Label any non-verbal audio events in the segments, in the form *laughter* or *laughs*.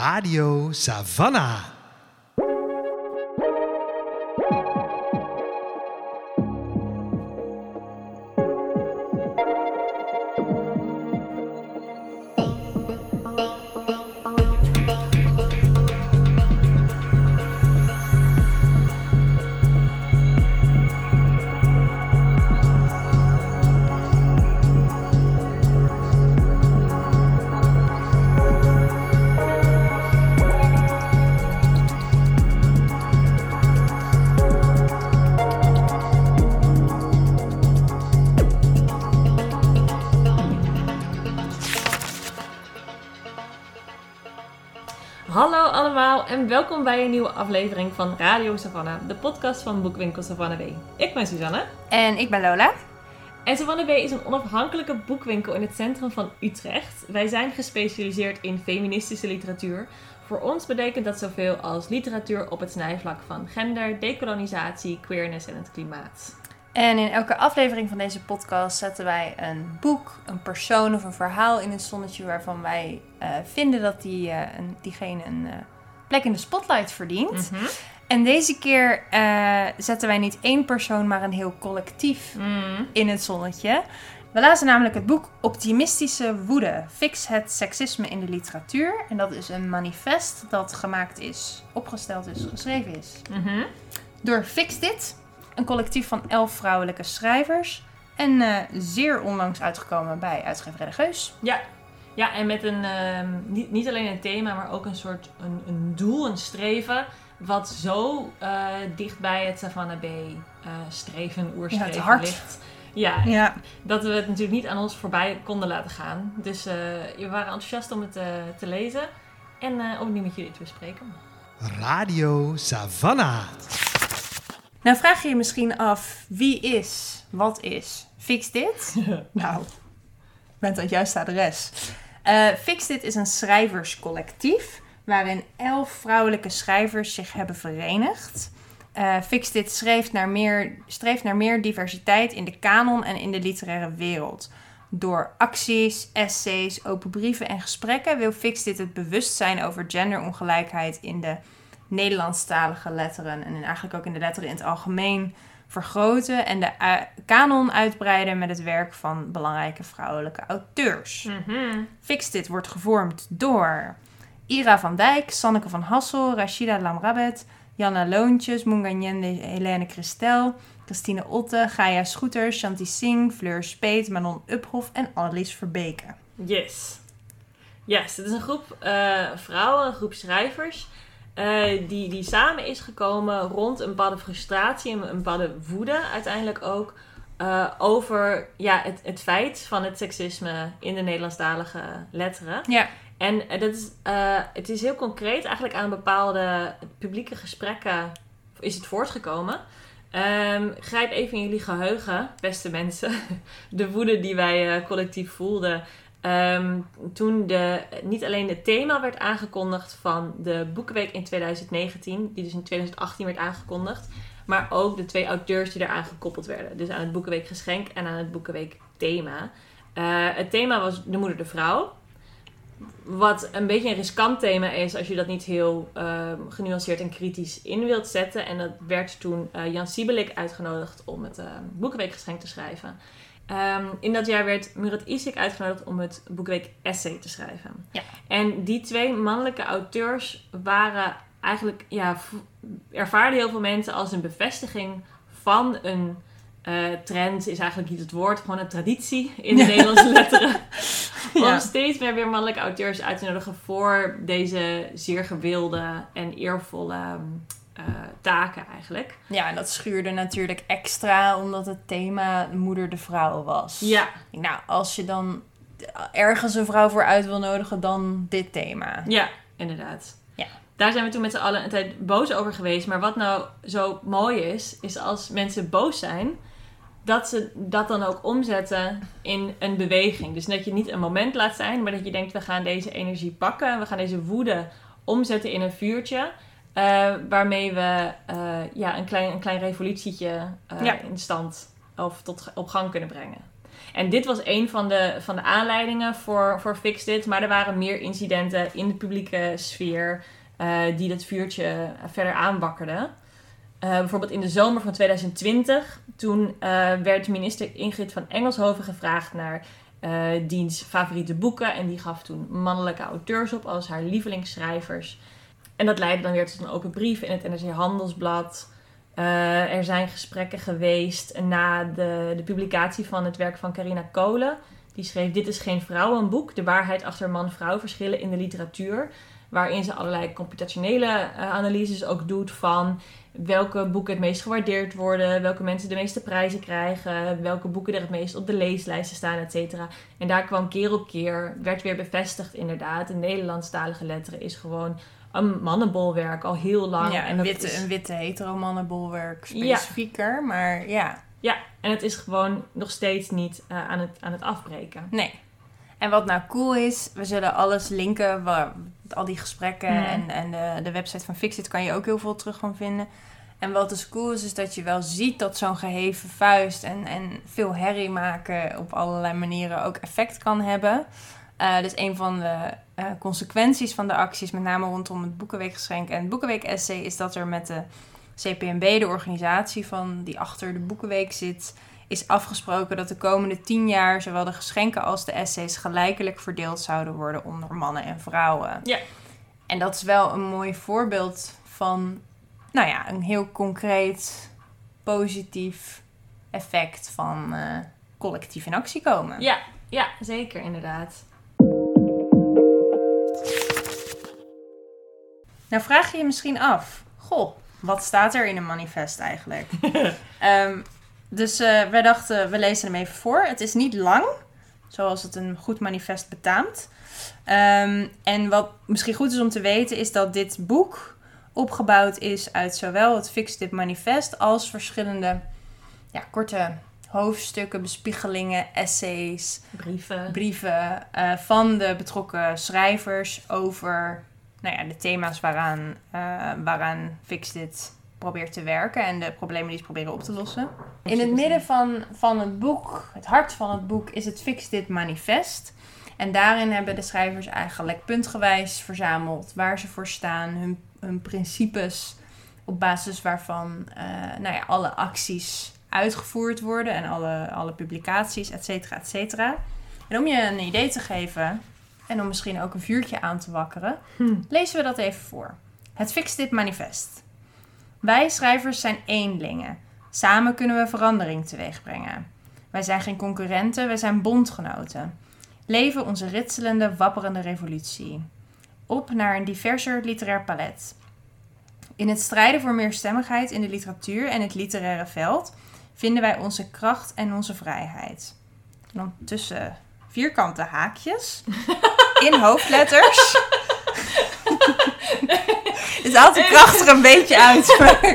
Radio Savannah. Welkom bij een nieuwe aflevering van Radio Savannah, de podcast van Boekwinkel Savannah B. Ik ben Suzanne En ik ben Lola. en Savannah B is een onafhankelijke boekwinkel in het centrum van Utrecht. Wij zijn gespecialiseerd in feministische literatuur. Voor ons betekent dat zoveel als literatuur op het snijvlak van gender, decolonisatie, queerness en het klimaat. En in elke aflevering van deze podcast zetten wij een boek, een persoon of een verhaal in het zonnetje waarvan wij eh, vinden dat die, eh, een, diegene een eh, plek in de spotlight verdient. Mhm. En deze keer eh, zetten wij niet één persoon, maar een heel collectief Mm. in het zonnetje. We lazen namelijk het boek Optimistische Woede. Fix het seksisme in de literatuur. En dat is een manifest dat gemaakt is, opgesteld is, geschreven is. Mhm. door Fix Dit, een collectief van elf vrouwelijke schrijvers. En eh, zeer onlangs uitgekomen bij uitgeverij De Geus. Ja. Ja, en met een, ehm, niet, niet alleen een thema, maar ook een soort een, een doel, een streven. Wat zo eh, dicht bij het Savannah B eh, streven, oerstreven Ja, het hart. ligt. Ja, Ja. dat we het natuurlijk niet aan ons voorbij konden laten gaan. Dus eh, we waren enthousiast om het te lezen en eh, nu met jullie te bespreken. Radio Savannah. Nou vraag je je misschien af, wie is, wat is Fix Dit? *laughs* nou, bent aan het juiste adres. Eh, Fix Dit is een schrijverscollectief waarin elf vrouwelijke schrijvers zich hebben verenigd. Eh Fix Dit streeft naar, meer, streeft naar meer diversiteit in de kanon en in de literaire wereld. Door acties, essays, open brieven en gesprekken wil Fix Dit het bewustzijn over genderongelijkheid in de Nederlandstalige letteren en eigenlijk ook in de letteren in het algemeen vergroten en de kanon uitbreiden met het werk van belangrijke vrouwelijke auteurs. Fix Dit wordt gevormd door Ira van Dijk, Sanneke van Hassel, Rashida Lamrabet, Janna Loontjes, Munganyende Helene Christel, Christine Otte, Gaia Schoeter, Shanti Singh, Fleur Speet, Manon Uphoff en Annelies Verbeke. Yes. Yes, het is een groep eh, vrouwen, een groep schrijvers. Eh, die, die samen is gekomen rond een bepaalde frustratie en een bepaalde woede uiteindelijk ook. eh, over ja, het, het feit van het seksisme in de Nederlandstalige letteren. Ja, En eh, dat is, het is heel concreet eigenlijk aan bepaalde publieke gesprekken is het voortgekomen. Ehm, grijp even in jullie geheugen, beste mensen. *laughs* De woede die wij collectief voelden. Ehm, toen de, niet alleen het thema werd aangekondigd van de Boekenweek in 2019, die dus in 2018 werd aangekondigd, maar ook de twee auteurs die eraan gekoppeld werden. Dus aan het Boekenweek Geschenk en aan het Boekenweek Thema. Eh, het thema was De Moeder de Vrouw. Wat een beetje een riskant thema is als je dat niet heel ehm, genuanceerd en kritisch in wilt zetten. En dat werd toen eh, Jan Siebelik uitgenodigd om het ehm, Boekenweekgeschenk te schrijven. Ehm, in dat jaar werd Murat Isik uitgenodigd om het Boekenweek Essay te schrijven. Ja. En die twee mannelijke auteurs waren eigenlijk, ja, ervaarden heel veel mensen als een bevestiging van een eh, trend, is eigenlijk niet het woord, gewoon een traditie in de Nederlandse letteren. *laughs* Ja. Om steeds meer weer mannelijke auteurs uit te nodigen voor deze zeer gewilde en eervolle eh, taken eigenlijk. ja en dat schuurde natuurlijk extra omdat het thema moeder de vrouw was. Ja, Nou, als je dan ergens een vrouw voor uit wil nodigen, dan dit thema. ja, inderdaad. Ja. Daar zijn we toen met z'n allen een tijd boos over geweest. Maar wat nou zo mooi is, is als mensen boos zijn, dat ze dat dan ook omzetten in een beweging. Dus dat je niet een moment laat zijn, maar dat je denkt, we gaan deze energie pakken, we gaan deze woede omzetten in een vuurtje. Eh, waarmee we eh, ja, een, klein, een klein revolutietje eh, Ja. in stand of tot op gang kunnen brengen. En dit was een van de, van de aanleidingen voor, voor Fix Dit. Maar er waren meer incidenten in de publieke sfeer die dat vuurtje verder aanwakkerden. Bijvoorbeeld in de zomer van 2020, toen werd minister Ingrid van Engelshoven gevraagd naar diens favoriete boeken. En die gaf toen mannelijke auteurs op als haar lievelingsschrijvers. En dat leidde dan weer tot een open brief in het NRC Handelsblad. Eh, er zijn gesprekken geweest na de, de publicatie van het werk van Carina Kolen. Die schreef Dit is geen vrouwenboek, de waarheid achter man-vrouw verschillen in de literatuur. Waarin ze allerlei computationele eh, analyses ook doet van welke boeken het meest gewaardeerd worden, welke mensen de meeste prijzen krijgen, welke boeken er het meest op de leeslijsten staan, et cetera. En daar kwam keer op keer, werd weer bevestigd inderdaad, de Nederlandstalige letteren is gewoon een mannenbolwerk al heel lang. Ja, en dat witte, is- een witte heteromannenbolwerk Ja. specifieker, maar ja, Ja, en het is gewoon nog steeds niet eh, aan, het, aan het afbreken. nee. En wat nou cool is, we zullen alles linken, waar, al die gesprekken Mhm. en, en de, de website van Fixit kan je ook heel veel terug van vinden. En wat dus cool is, is dat je wel ziet dat zo'n geheven vuist en, en veel herrie maken op allerlei manieren ook effect kan hebben. Dus een van de eh, consequenties van de acties, met name rondom het Boekenweekgeschenk en het Boekenweek-essay, is dat er met de CPMB, de organisatie van die achter de Boekenweek zit, is afgesproken dat de komende tien jaar zowel de geschenken als de essays gelijkelijk verdeeld zouden worden onder mannen en vrouwen. Ja. En dat is wel een mooi voorbeeld van, nou ja, een heel concreet, positief effect van eh, collectief in actie komen. Ja, ja, zeker inderdaad. Nou vraag je je misschien af, goh, wat staat er in een manifest eigenlijk? *laughs* Ehm, dus eh wij dachten, we lezen hem even voor. Het is niet lang, zoals het een goed manifest betaamt. Ehm, en wat misschien goed is om te weten, is dat dit boek opgebouwd is uit zowel het Fix Dit Manifest als verschillende ja, korte hoofdstukken, bespiegelingen, essays, Brieven. brieven eh, van de betrokken schrijvers over nou ja, de thema's waaraan, eh waaraan Fix dit probeert te werken en de problemen die ze proberen op te lossen. In het midden van, van het boek, het hart van het boek, is het Fix dit manifest. En daarin hebben de schrijvers eigenlijk puntgewijs verzameld waar ze voor staan, hun, hun principes, op basis waarvan eh, nou ja, alle acties uitgevoerd worden en alle, alle publicaties, et cetera, et cetera. En om je een idee te geven en om misschien ook een vuurtje aan te wakkeren, Hm. lezen we dat even voor. Het Fix Dit Manifest. Wij schrijvers zijn eenlingen. Samen kunnen we verandering teweegbrengen. Wij zijn geen concurrenten, wij zijn bondgenoten. Leven onze ritselende, wapperende revolutie. Op naar een diverser literair palet. In het strijden voor meer stemmigheid in de literatuur en het literaire veld vinden wij onze kracht en onze vrijheid. En dan tussen vierkante haakjes *laughs* in hoofdletters. Het haalt de kracht er een beetje uit. maar *laughs*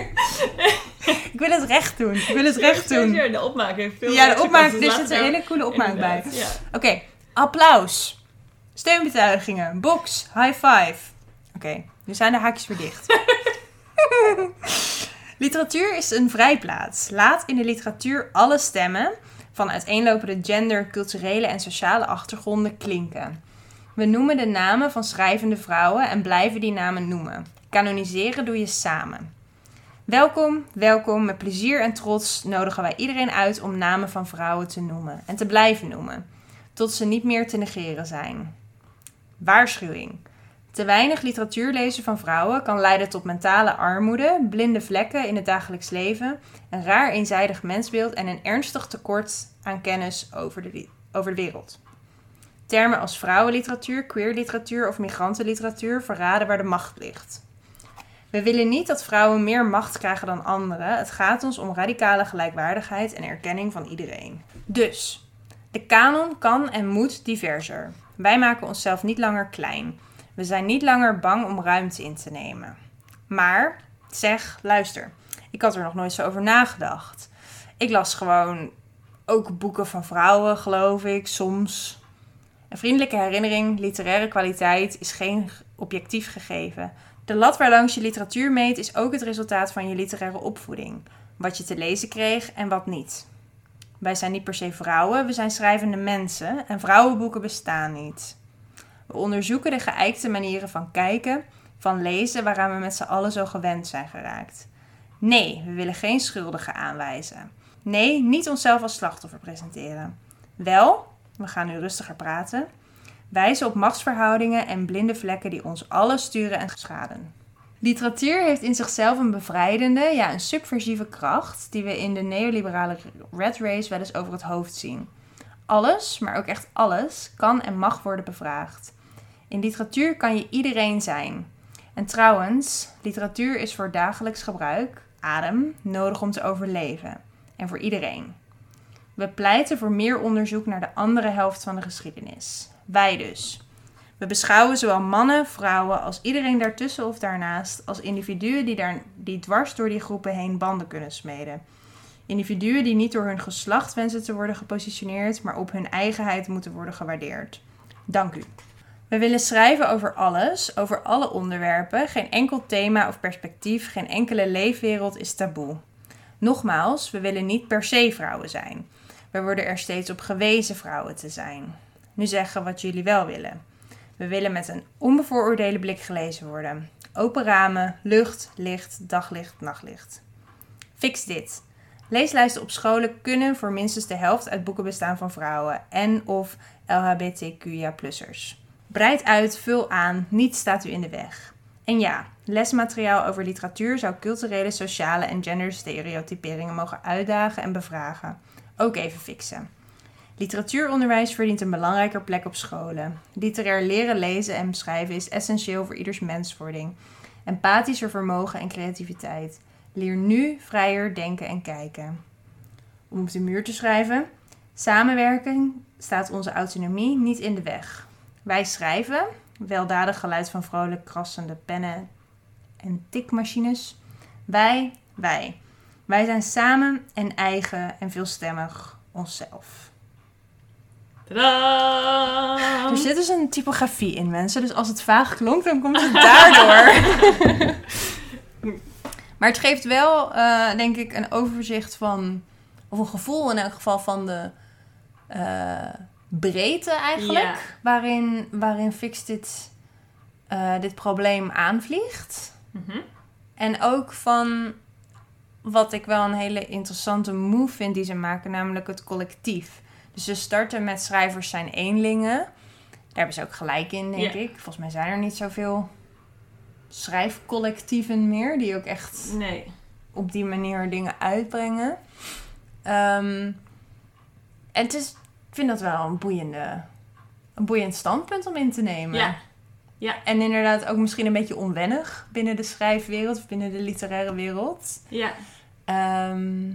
ik wil het recht doen. Ik wil het recht doen. De opmaak heeft veel Ja, de opmaak. kansen. Er Dus zit een hele coole opmaak bij. Ja. Oké, applaus. Steunbetuigingen, box, high five. Oké, nu zijn de haakjes weer dicht. *laughs* Literatuur is een vrijplaats. Laat in de literatuur alle stemmen van uiteenlopende gender, culturele en sociale achtergronden klinken. We noemen de namen van schrijvende vrouwen en blijven die namen noemen. Canoniseren doe je samen. Welkom, welkom. Met plezier en trots nodigen wij iedereen uit om namen van vrouwen te noemen en te blijven noemen, tot ze niet meer te negeren zijn. Waarschuwing. Te weinig literatuur lezen van vrouwen kan leiden tot mentale armoede, blinde vlekken in het dagelijks leven, een raar eenzijdig mensbeeld en een ernstig tekort aan kennis over de, over de wereld. Termen als vrouwenliteratuur, queerliteratuur of migrantenliteratuur verraden waar de macht ligt. We willen niet dat vrouwen meer macht krijgen dan anderen. Het gaat ons om radicale gelijkwaardigheid en erkenning van iedereen. Dus, de kanon kan en moet diverser. Wij maken onszelf niet langer klein. We zijn niet langer bang om ruimte in te nemen. Maar, zeg, luister, ik had er nog nooit zo over nagedacht. Ik las gewoon ook boeken van vrouwen, geloof ik, soms. Een vriendelijke herinnering, literaire kwaliteit is geen objectief gegeven. De lat waarlangs je literatuur meet is ook het resultaat van je literaire opvoeding. Wat je te lezen kreeg en wat niet. Wij zijn niet per se vrouwen, we zijn schrijvende mensen en vrouwenboeken bestaan niet. We onderzoeken de geëikte manieren van kijken, van lezen waaraan we met z'n allen zo gewend zijn geraakt. Nee, we willen geen schuldigen aanwijzen. Nee, niet onszelf als slachtoffer presenteren. Wel, we gaan nu rustiger praten, wijzen op machtsverhoudingen en blinde vlekken die ons allen sturen en schaden. Literatuur heeft in zichzelf een bevrijdende, ja, een subversieve kracht die we in de neoliberale red race wel eens over het hoofd zien. Alles, maar ook echt alles, kan en mag worden bevraagd. In literatuur kan je iedereen zijn. En trouwens, literatuur is voor dagelijks gebruik, adem, nodig om te overleven. En voor iedereen. We pleiten voor meer onderzoek naar de andere helft van de geschiedenis. Wij dus. We beschouwen zowel mannen, vrouwen als iedereen daartussen of daarnaast als individuen die, daar, die dwars door die groepen heen banden kunnen smeden. Individuen die niet door hun geslacht wensen te worden gepositioneerd, maar op hun eigenheid moeten worden gewaardeerd. Dank u. We willen schrijven over alles, over alle onderwerpen. Geen enkel thema of perspectief, geen enkele leefwereld is taboe. Nogmaals, we willen niet per se vrouwen zijn. We worden er steeds op gewezen vrouwen te zijn. Nu zeggen wat jullie wel willen. We willen met een onbevooroordeelde blik gelezen worden. Open ramen, lucht, licht, daglicht, nachtlicht. Fix dit. Leeslijsten op scholen kunnen voor minstens de helft uit boeken bestaan van vrouwen en of LHBTQIA+'ers. Breid uit, vul aan, niets staat u in de weg. En ja, lesmateriaal over literatuur zou culturele, sociale en genderstereotyperingen mogen uitdagen en bevragen. Ook even fixen. Literatuuronderwijs verdient een belangrijker plek op scholen. Literair leren lezen en beschrijven is essentieel voor ieders menswording. Empathischer vermogen en creativiteit. Leer nu vrijer denken en kijken. Om op de muur te schrijven. Samenwerking staat onze autonomie niet in de weg. Wij schrijven, weldadig geluid van vrolijk krassende pennen en tikmachines. Wij, wij. Wij zijn samen en eigen en veelstemmig onszelf. Tadaa! Er zit dus een typografie in, mensen. Dus als het vaag klonk, dan komt het daardoor. *laughs* maar het geeft wel, eh, denk ik, een overzicht van... Of een gevoel in elk geval van de eh, breedte eigenlijk. Ja. Waarin, waarin Fix dit, eh, dit probleem aanvliegt. Mhm. En ook van wat ik wel een hele interessante move vind die ze maken, namelijk het collectief. Dus ze starten met schrijvers zijn eenlingen. Daar hebben ze ook gelijk in, denk ik. Volgens mij zijn er niet zoveel schrijfcollectieven meer die ook echt Nee. op die manier dingen uitbrengen. Ehm, en het is, ik vind dat wel een, boeiende, een boeiend standpunt om in te nemen. Ja. En inderdaad ook misschien een beetje onwennig binnen de schrijfwereld of binnen de literaire wereld. Ja. Ehm,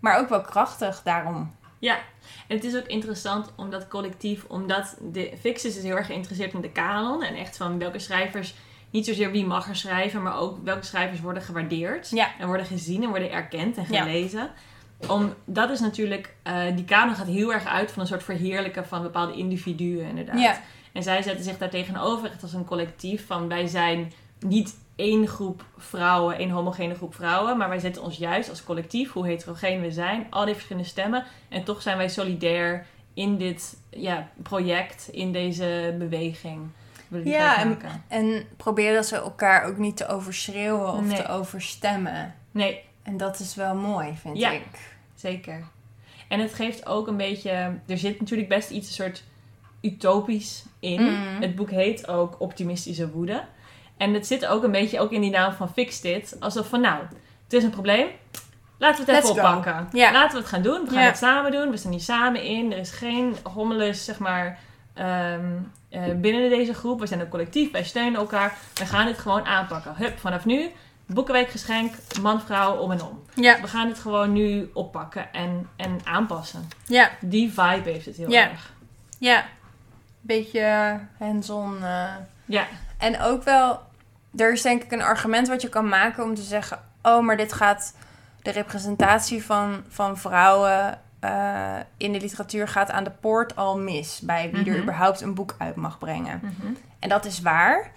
maar ook wel krachtig daarom. Ja, en het is ook interessant omdat collectief, omdat de Fixus is heel erg geïnteresseerd in de kanon en echt van welke schrijvers, niet zozeer wie mag er schrijven, maar ook welke schrijvers worden gewaardeerd Ja. en worden gezien en worden erkend en gelezen. Om, dat is natuurlijk, eh, die kanon gaat heel erg uit van een soort verheerlijken van bepaalde individuen inderdaad. En zij zetten zich daar tegenover echt als een collectief van wij zijn niet één groep vrouwen, één homogene groep vrouwen, maar wij zetten ons juist als collectief, hoe heterogeen we zijn, al die verschillende stemmen. En toch zijn wij solidair in dit ja, project, in deze beweging. Ja, en-. En proberen ze elkaar ook niet te overschreeuwen of Nee. te overstemmen. Nee, En dat is wel mooi, vind Ja. ik. zeker. En het geeft ook een beetje, er zit natuurlijk best iets een soort utopisch in. Mm. Het boek heet ook Optimistische Woede. En het zit ook een beetje ook in die naam van Fix Dit. Alsof van nou, het is een probleem. Laten we het even Let's oppakken. Laten we het gaan doen. We gaan het samen doen. We staan hier samen in. Er is geen hommeles, zeg maar, ehm, eh, binnen deze groep. We zijn een collectief. Wij steunen elkaar. We gaan dit gewoon aanpakken. Hup, vanaf nu. Boekenweekgeschenk. Man, vrouw, om en om. Ja, We gaan het gewoon nu oppakken en, en aanpassen. ja, Die vibe heeft het heel Ja. erg. ja. Beetje hands-on. eh. Ja. En ook wel, er is denk ik een argument wat je kan maken om te zeggen: oh, maar dit gaat de representatie van, van vrouwen eh, in de literatuur gaat aan de poort al mis bij wie er Mhm. überhaupt een boek uit mag brengen. Mhm. En dat is waar.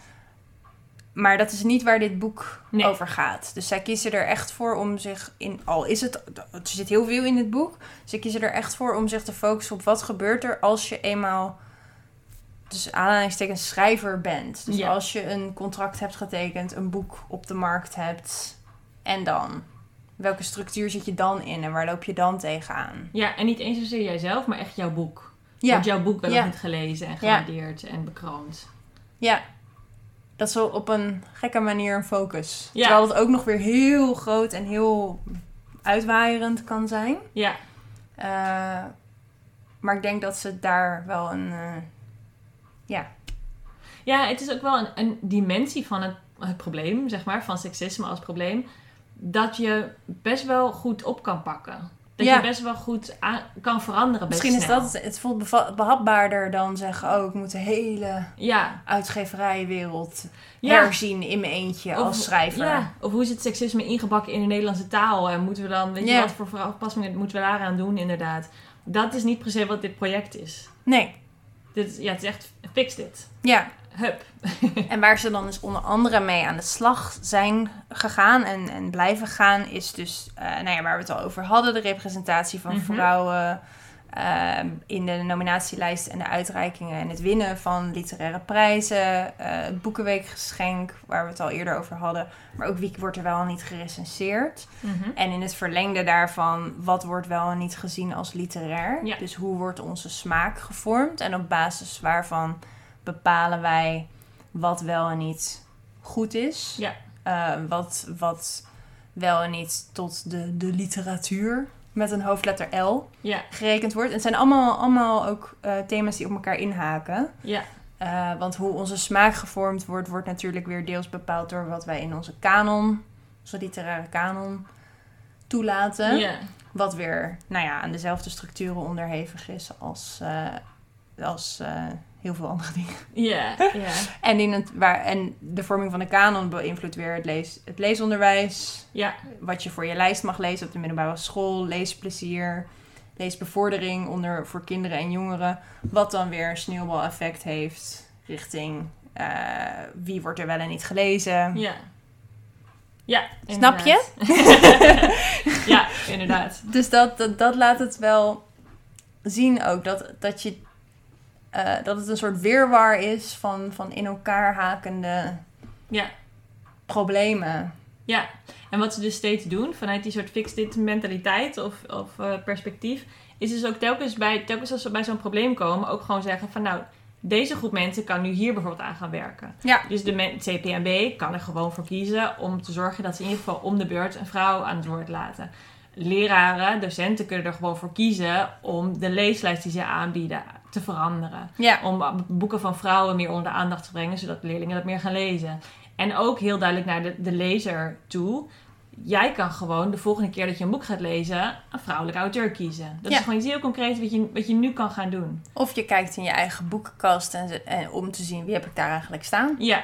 maar dat is niet waar dit boek Nee. over gaat. Dus zij kiezen er echt voor om zich in. Al is het. Er zit heel veel in dit boek. Ze kiezen er echt voor om zich te focussen op wat gebeurt er als je eenmaal. Dus aanhalingstekens schrijver bent. Dus Ja. als je een contract hebt getekend, een boek op de markt hebt. En dan? Welke structuur zit je dan in en waar loop je dan tegenaan? Ja, en niet eens zozeer jijzelf, maar echt jouw boek. Ja, Wordt jouw boek wel Ja. niet gelezen en Ja. gewaardeerd en bekroond. ja. Dat is wel op een gekke manier een focus. Ja. Terwijl het ook nog weer heel groot en heel uitwaaierend kan zijn. Ja, Eh, maar ik denk dat ze daar wel een. eh, ja. ja het is ook wel een, een dimensie van het, het probleem, zeg maar, van seksisme als probleem, dat je best wel goed op kan pakken. Dat Ja. je best wel goed aan, kan veranderen. Misschien is snel. dat het. Het voelt behapbaarder dan zeggen: Oh, ik moet de hele Ja, uitgeverijenwereld ja. herzien in mijn eentje als schrijver. Ja, of hoe is het seksisme ingebakken in de Nederlandse taal? En moeten we dan, weet je, wat voor aanpassingen moeten we daaraan doen, inderdaad? Dat is niet per se wat dit project is. Nee, Dit, is- ja, het is echt, fix dit. ja. Hup. *laughs* En waar ze dan dus onder andere mee aan de slag zijn gegaan en, en blijven gaan, is dus, eh, nou ja, waar we het al over hadden, de representatie van Mhm. vrouwen ehm, in de nominatielijst en de uitreikingen en het winnen van literaire prijzen, eh, het Boekenweekgeschenk, waar we het al eerder over hadden, maar ook wie wordt er wel en niet gerecenseerd. En in het verlengde daarvan, wat wordt wel en niet gezien als literair? Ja. Dus hoe wordt onze smaak gevormd? En op basis waarvan bepalen wij wat wel en niet goed is? Ja. Eh, wat, wat wel en niet tot de, de literatuur met een hoofdletter L Ja, gerekend wordt. En het zijn allemaal, allemaal ook eh, thema's die op elkaar inhaken. ja, Eh, want hoe onze smaak gevormd wordt, wordt natuurlijk weer deels bepaald door wat wij in onze kanon, onze literaire kanon, toelaten. ja. Wat weer nou ja, aan dezelfde structuren onderhevig is als, eh, als heel veel andere dingen. *laughs* Ja. En, in het, waar, en de vorming van de kanon beïnvloedt weer het, lees, het leesonderwijs. Ja, Wat je voor je lijst mag lezen op de middelbare school. Leesplezier, leesbevordering onder, voor kinderen en jongeren. Wat dan weer een sneeuwbaleffect heeft richting eh, wie wordt er wel en niet gelezen. ja. Ja, Snap je? *laughs* ja, inderdaad. Dus dat, dat, dat laat het wel zien ook. Dat, dat, je, eh, dat het een soort weerwar is van, van in elkaar hakende Ja. problemen. Ja, en wat ze dus steeds doen vanuit die soort fix dit mentaliteit of, of eh, perspectief, is dus ook telkens, bij, telkens als we bij zo'n probleem komen, ook gewoon zeggen van nou, deze groep mensen kan nu hier bijvoorbeeld aan gaan werken. Ja. Dus de CPMB kan er gewoon voor kiezen om te zorgen dat ze in ieder geval om de beurt een vrouw aan het woord laten. Leraren, docenten kunnen er gewoon voor kiezen om de leeslijst die ze aanbieden te veranderen. Ja. Om boeken van vrouwen meer onder de aandacht te brengen, zodat leerlingen dat meer gaan lezen. En ook heel duidelijk naar de, de lezer toe. Jij kan gewoon de volgende keer dat je een boek gaat lezen, een vrouwelijke auteur kiezen. Dat Ja. is gewoon iets heel concreet wat je, wat je nu kan gaan doen. Of je kijkt in je eigen boekenkast en om te zien wie heb ik daar eigenlijk staan. Ja,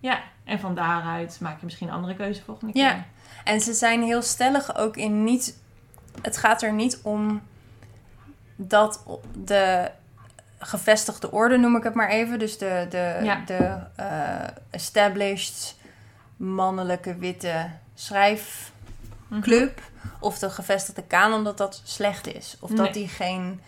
ja. En van daaruit maak je misschien een andere keuze volgende keer. Ja. En ze zijn heel stellig ook in niet. Het gaat er niet om dat de gevestigde orde, noem ik het maar even. Dus de, de, Ja. de eh, established mannelijke witte schrijfclub. Of de gevestigde kanon dat dat slecht is. Of dat die geen.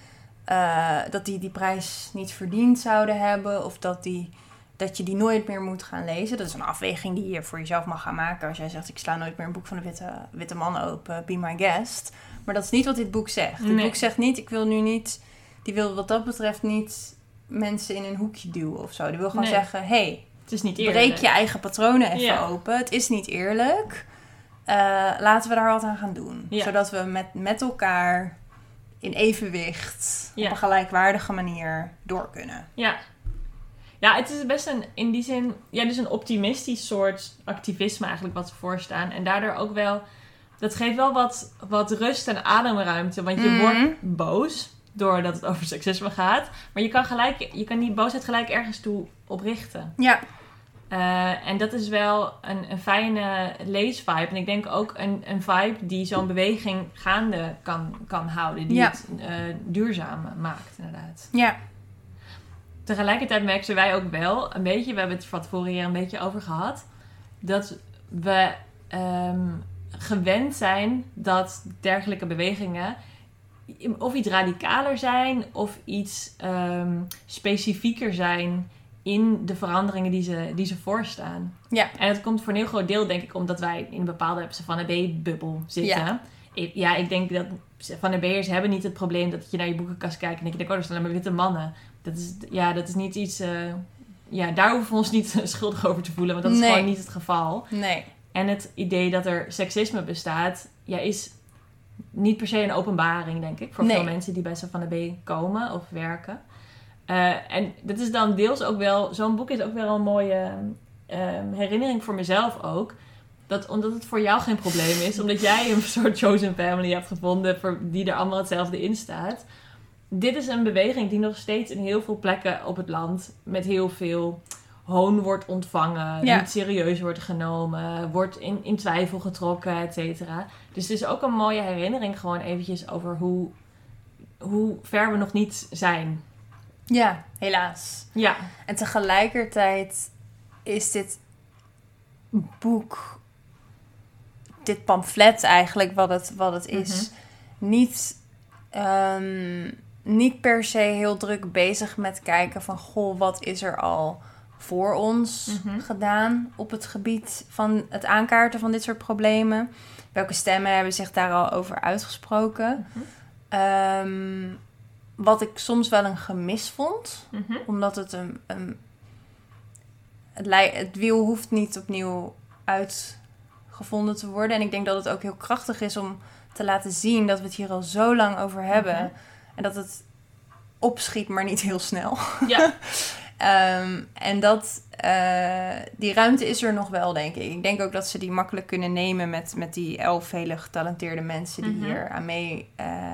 eh, dat die die prijs niet verdiend zouden hebben. Of dat die dat je die nooit meer moet gaan lezen. Dat is een afweging die je voor jezelf mag gaan maken. Als jij zegt, ik sla nooit meer een boek van de witte, witte man open, be my guest. Maar dat is niet wat dit boek zegt. Dit Nee. boek zegt niet, ik wil nu niet... Die wil wat dat betreft niet mensen in een hoekje duwen of zo. Die wil gewoon Nee. zeggen, hey, Het is niet eerlijk. breek je eigen patronen even Ja. open. Het is niet eerlijk. Eh, laten we daar wat aan gaan doen. Ja. Zodat we met, met elkaar in evenwicht... Ja. op een gelijkwaardige manier door kunnen. Ja. Ja, het is best een, in die zin, ja, dus een optimistisch soort activisme eigenlijk wat ze voorstaan. En daardoor ook wel, dat geeft wel wat, wat rust en ademruimte. Want je Mhm. wordt boos doordat het over seksisme gaat. Maar je kan, gelijk, je kan die boosheid gelijk ergens toe oprichten. Ja, Eh, en dat is wel een, een fijne leesvibe. En ik denk ook een, een vibe die zo'n beweging gaande kan, kan houden. Die Ja. het eh, duurzaam maakt, inderdaad. ja. tegelijkertijd merkten wij ook wel een beetje, we hebben het van tevoren hier een beetje over gehad, dat we ehm, gewend zijn dat dergelijke bewegingen of iets radicaler zijn of iets ehm, specifieker zijn in de veranderingen die ze, die ze voorstaan. Ja. En dat komt voor een heel groot deel, denk ik, omdat wij in een bepaalde Savannah B-bubbel zitten. Ja. Ik, ja, ik denk dat Savannah B'ers hebben niet het probleem dat je naar je boekenkast kijkt en dat je oh, er staan alleen maar witte mannen. Dat is, ja, dat is niet iets... eh, ja, daar hoeven we ons niet *laughs* schuldig over te voelen, want dat is Nee. gewoon niet het geval. Nee. En het idee dat er seksisme bestaat, ja, is niet per se een openbaring, denk ik, voor Nee. veel mensen die bij Savannah B komen of werken. Eh, en dat is dan deels ook wel, zo'n boek is ook wel een mooie ehm, herinnering voor mezelf ook. Dat omdat het voor jou geen probleem is, omdat jij een *laughs* soort chosen family hebt gevonden voor, die er allemaal hetzelfde in staat. Dit is een beweging die nog steeds in heel veel plekken op het land met heel veel hoon wordt ontvangen, Ja. niet serieus wordt genomen, wordt in, in twijfel getrokken, et cetera. Dus het is ook een mooie herinnering gewoon eventjes over hoe, hoe ver we nog niet zijn. Ja, helaas. Ja, En tegelijkertijd is dit boek, dit pamflet eigenlijk, wat het, wat het is, niet, ehm, niet per se heel druk bezig met kijken van, goh, wat is er al voor ons Mhm. gedaan op het gebied van het aankaarten van dit soort problemen? Welke stemmen hebben zich daar al over uitgesproken? Mhm. Ehm, wat ik soms wel een gemis vond, Mhm. omdat het een. een het, het wiel hoeft niet opnieuw uitgevonden te worden. En ik denk dat het ook heel krachtig is om te laten zien dat we het hier al zo lang over hebben. En dat het opschiet, maar niet heel snel. ja, *laughs* Ehm, en dat, eh, die ruimte is er nog wel, denk ik. Ik denk ook dat ze die makkelijk kunnen nemen met, met die elf hele getalenteerde mensen die Mhm. hier aan, mee, eh,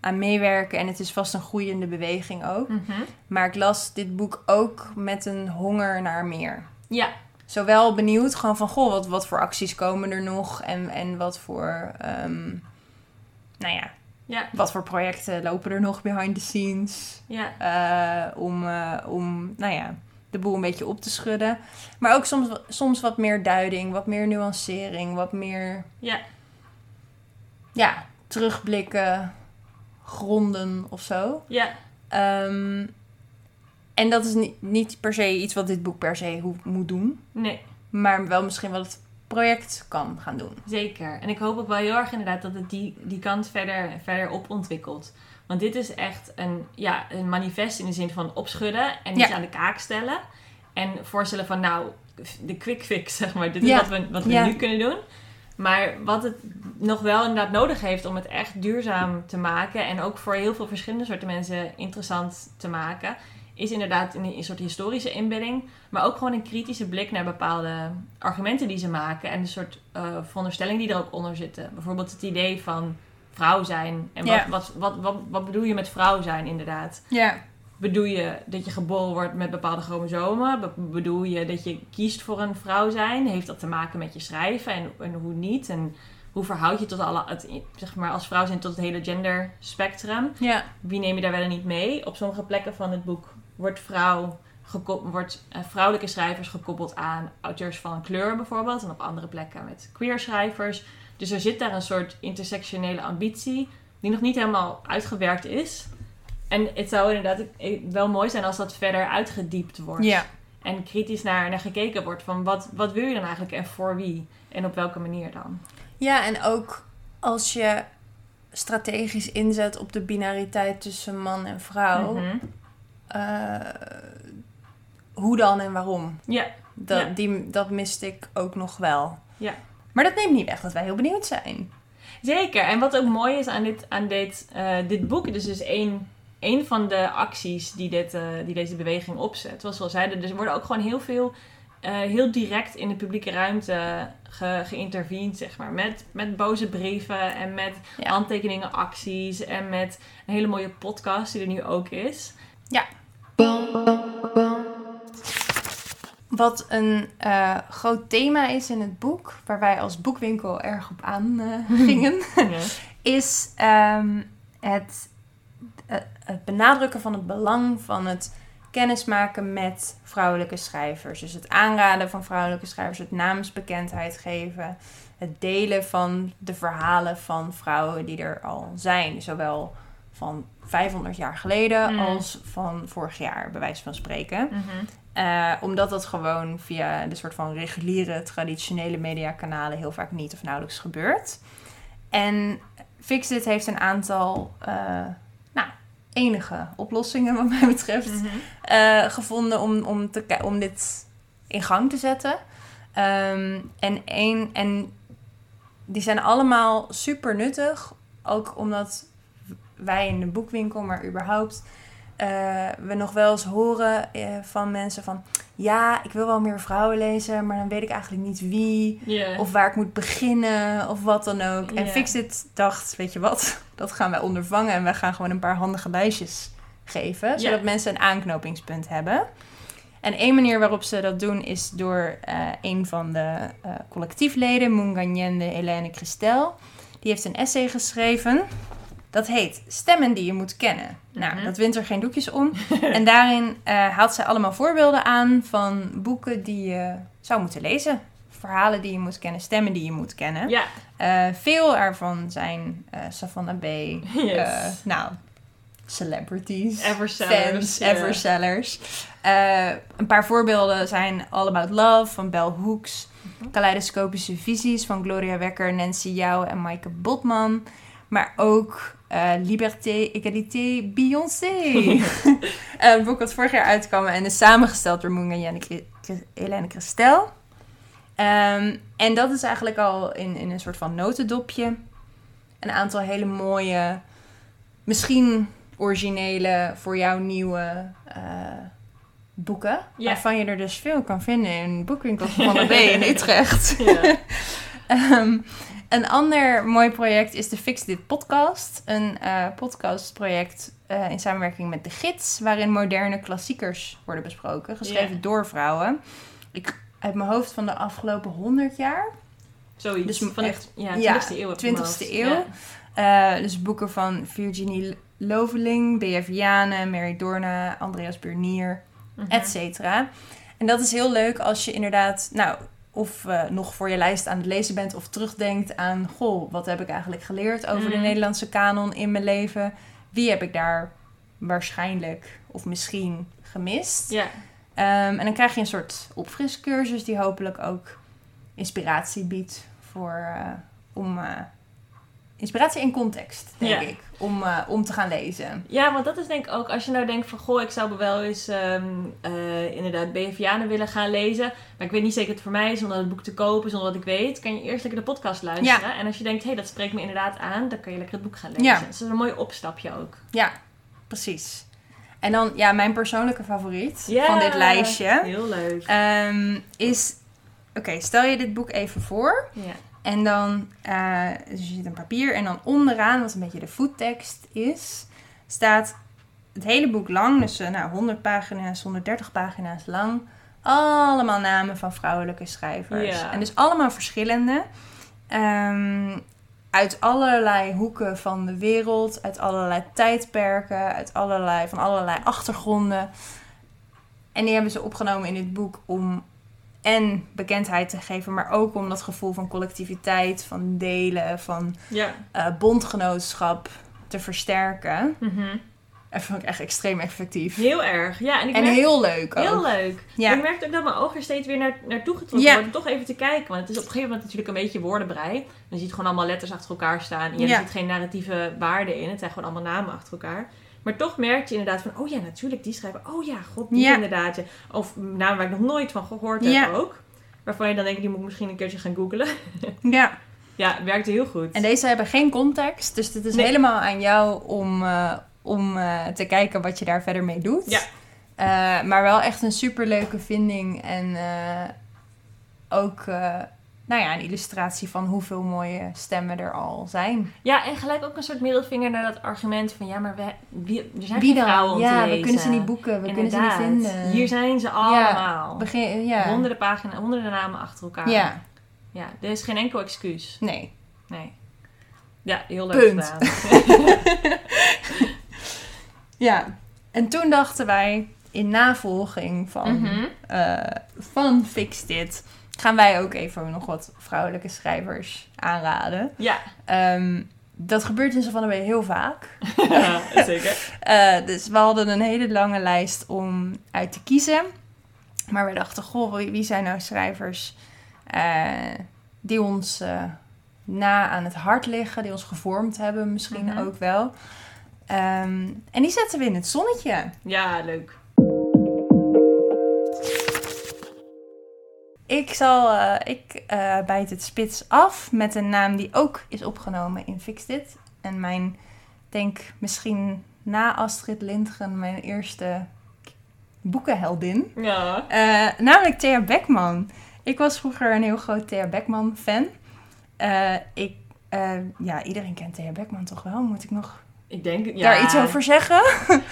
aan meewerken. En het is vast een groeiende beweging ook. Mhm. Maar ik las dit boek ook met een honger naar meer. ja, Zowel benieuwd gewoon van, goh, wat, wat voor acties komen er nog? En, en wat voor, ehm, nou ja, ja, wat voor projecten lopen er nog behind the scenes? ja, eh, om, eh, om, nou ja, de boel een beetje op te schudden. Maar ook soms, soms wat meer duiding, wat meer nuancering, wat meer, ja, ja, terugblikken, gronden of zo. ja, Ehm, en dat is niet, niet per se iets wat dit boek per se moet doen. nee. Maar wel misschien wat het project kan gaan doen. Zeker. En ik hoop ook wel heel erg inderdaad dat het die, die kant verder, verder op ontwikkelt. Want dit is echt een, ja, een manifest in de zin van opschudden en iets Ja. aan de kaak stellen. En voorstellen van nou, de quick fix, *laughs* zeg maar. Dit is Ja. wat we, wat we Ja. nu kunnen doen. Maar wat het nog wel inderdaad nodig heeft om het echt duurzaam te maken. En ook voor heel veel verschillende soorten mensen interessant te maken. Is inderdaad een, een soort historische inbedding. Maar ook gewoon een kritische blik naar bepaalde argumenten die ze maken. En de soort eh veronderstellingen die er ook onder zitten. Bijvoorbeeld het idee van vrouw zijn. En wat, Ja. wat, wat, wat, wat bedoel je met vrouw zijn inderdaad? Ja. Bedoel je dat je geboren wordt met bepaalde chromosomen? Be- bedoel je dat je kiest voor een vrouw zijn? Heeft dat te maken met je schrijven en, en hoe niet? En hoe verhoud je tot alle, het, zeg maar als vrouw zijn tot het hele genderspectrum? Ja. Wie neem je daar wel en niet mee? Op sommige plekken van het boek wordt, vrouw wordt eh, vrouwelijke schrijvers gekoppeld aan auteurs van kleur bijvoorbeeld. En op andere plekken met queer schrijvers. Dus er zit daar een soort intersectionele ambitie die nog niet helemaal uitgewerkt is. En het zou inderdaad wel mooi zijn als dat verder uitgediept wordt. Ja. En kritisch naar, naar gekeken wordt van wat, wat wil je dan eigenlijk en voor wie? En op welke manier dan? Ja, en ook als je strategisch inzet op de binariteit tussen man en vrouw. Mhm. Eh, hoe dan en waarom? Ja, Dat, Ja. die, dat miste ik ook nog wel. Ja. Maar dat neemt niet weg dat wij heel benieuwd zijn. Zeker. En wat ook mooi is aan dit, aan dit, eh, dit boek, dus is één, één van de acties die, dit, eh, die deze beweging opzet. Zoals we al zeiden, dus er worden ook gewoon heel veel, heel direct in de publieke ruimte ge, zeg maar. Met, met boze brieven en met Ja. handtekeningen, acties en met een hele mooie podcast die er nu ook is. Wat een eh, groot thema is in het boek, waar wij als boekwinkel erg op aan eh, *laughs* gingen, is ehm, het, eh, het benadrukken van het belang van het kennis maken met vrouwelijke schrijvers. Dus het aanraden van vrouwelijke schrijvers, het namensbekendheid geven, het delen van de verhalen van vrouwen die er al zijn. Zowel van 500 jaar geleden Mm. als van vorig jaar, bij wijze van spreken. Mhm. Eh, omdat dat gewoon via de soort van reguliere, traditionele mediakanalen heel vaak niet of nauwelijks gebeurt. En Fixit heeft een aantal, eh, nou, enige oplossingen wat mij betreft Mhm. eh, gevonden om, om, te, om dit in gang te zetten. Ehm, en, één, en die zijn allemaal super nuttig. Ook omdat wij in de boekwinkel, maar überhaupt, eh, we nog wel eens horen eh, van mensen van... Ja, ik wil wel meer vrouwen lezen, maar dan weet ik eigenlijk niet wie. Of waar ik moet beginnen, of wat dan ook. En Ja. Fixit dacht, weet je wat, *laughs* dat gaan wij ondervangen. En wij gaan gewoon een paar handige lijstjes geven. Zodat mensen een aanknopingspunt hebben. En één manier waarop ze dat doen is door eh, een van de collectiefleden, Munganyende Helene Christel. Die heeft een essay geschreven. Dat heet Stemmen die je moet kennen. Nou, Mhm. dat wint er geen doekjes om. *laughs* en daarin eh, haalt zij allemaal voorbeelden aan van boeken die je zou moeten lezen. Verhalen die je moet kennen, stemmen die je moet kennen. Ja. Eh, veel ervan zijn eh Savannah B. *laughs* Yes. nou, celebrities. Eversellers, Fans, ja. eversellers. Een paar voorbeelden zijn All About Love van Bell Hooks. Mhm. Kaleidoscopische visies van Gloria Wekker, Nancy Jouw en Maaike Botman. Maar ook eh, Liberté, Égalité, Beyoncé. *laughs* Eh, een boek dat vorig jaar uitkwam en is samengesteld door Moenga en Helene Christel. Ehm, en dat is eigenlijk al in, in een soort van notendopje. Een aantal hele mooie, misschien originele, voor jou nieuwe eh, boeken. Ja. Waarvan je er dus veel kan vinden in boekwinkels van de B in *laughs* Utrecht. Ja. *laughs* Een ander mooi project is de Fix Dit podcast. Een eh, podcastproject eh, in samenwerking met De Gids, waarin moderne klassiekers worden besproken, geschreven Ja. door vrouwen. Ik uit mijn hoofd van de afgelopen 100 jaar. Zoiets. Dus van echt- ja, ja, 20e eeuw. heb ik in mijn 20e hoofd. eeuw. Ja. Eh, dus boeken van Virginie Loveling, B.F. Vianen, Mary Dorna, Andreas Burnier, Mhm. et cetera. En dat is heel leuk als je inderdaad, nou, of eh, nog voor je lijst aan het lezen bent of terugdenkt aan, goh, wat heb ik eigenlijk geleerd over de Mhm. Nederlandse kanon in mijn leven? Wie heb ik daar waarschijnlijk of misschien gemist? Ja. Ehm, en dan krijg je een soort opfriscursus die hopelijk ook inspiratie biedt voor, eh, om eh, inspiratie en context, denk Ja. ik, om, eh, om te gaan lezen. Ja, want dat is denk ik ook, als je nou denkt van, goh, ik zou wel eens ehm eh, inderdaad BFVA'nen willen gaan lezen, maar ik weet niet zeker dat het voor mij is, omdat het boek te kopen is, zonder wat ik weet, kan je eerst lekker de podcast luisteren. En als je denkt, hé, hey, dat spreekt me inderdaad aan, dan kan je lekker het boek gaan lezen. Ja. Dus dat is een mooi opstapje ook. Ja, precies. En dan, ja, mijn persoonlijke favoriet Ja, van dit lijstje Heel leuk. ehm, is... Oké, stel je dit boek even voor. Ja. En dan, dus je ziet een papier en dan onderaan, wat een beetje de voettekst is, staat het hele boek lang, dus eh, nou, 100 pagina's, 130 pagina's lang, allemaal namen van vrouwelijke schrijvers. Ja. En dus allemaal verschillende. Ehm, uit allerlei hoeken van de wereld, uit allerlei tijdperken, uit allerlei, van allerlei achtergronden. En die hebben ze opgenomen in dit boek om en bekendheid te geven, maar ook om dat gevoel van collectiviteit, van delen, van Ja. eh, bondgenootschap te versterken. Mhm. Dat vond ik echt extreem effectief. Heel erg. Ja, en ik en merk- heel leuk ook. Heel leuk. Ja. Ik merkte ook dat mijn oog er steeds weer naar, naartoe getrokken Ja. worden. Toch even te kijken. Want het is op een gegeven moment natuurlijk een beetje woordenbrei. Je ziet gewoon allemaal letters achter elkaar staan. En Ja. er zit geen narratieve waarde in. Het zijn gewoon allemaal namen achter elkaar. Maar toch merk je inderdaad van... Oh ja, natuurlijk, die schrijven. Oh ja, god, die Ja. inderdaad. Of namen waar ik nog nooit van gehoord heb Ja. ook. Waarvan je dan denkt, die moet ik misschien een keertje gaan googlen. *laughs* Ja. ja, het werkte heel goed. En deze hebben geen context, dus het is Nee. helemaal aan jou om, eh, om eh, te kijken wat je daar verder mee doet. Ja. Eh, maar wel echt een superleuke vinding en ook nou ja, een illustratie van hoeveel mooie stemmen er al zijn. Ja, en gelijk ook een soort middelvinger naar dat argument van... Ja, maar we, wie, er zijn Wie vrouwen Ja, we kunnen ze niet boeken, we kunnen ze niet vinden. Hier zijn ze allemaal. Begin, ja. Honderden pagina's, honderden namen achter elkaar. Ja, Ja, er is geen enkel excuus. nee. Nee. Ja, heel leuk Punt. gedaan. *laughs* Ja, en toen dachten wij, in navolging van, eh, van Fix Dit gaan wij ook even nog wat vrouwelijke schrijvers aanraden. Ja, Ehm, dat gebeurt in Savannah Bay heel vaak. *laughs* ja zeker. Eh, dus we hadden een hele lange lijst om uit te kiezen. Maar we dachten, goh, wie zijn nou schrijvers eh, die ons eh, na aan het hart liggen, die ons gevormd hebben misschien Mhm. ook wel. Ehm, en die zetten we in het zonnetje. Ja, leuk. Ik zal, eh, ik eh, bijt het spits af met een naam die ook is opgenomen in Fix Dit. En mijn, denk misschien na Astrid Lindgren, mijn eerste boekenheldin. Ja. Eh, namelijk Thea Beckman. Ik was vroeger een heel groot Thea Beckman fan. Ik, ja, iedereen kent Thea Beckman toch wel? Moet ik nog Ik denk, ja, daar iets over zeggen?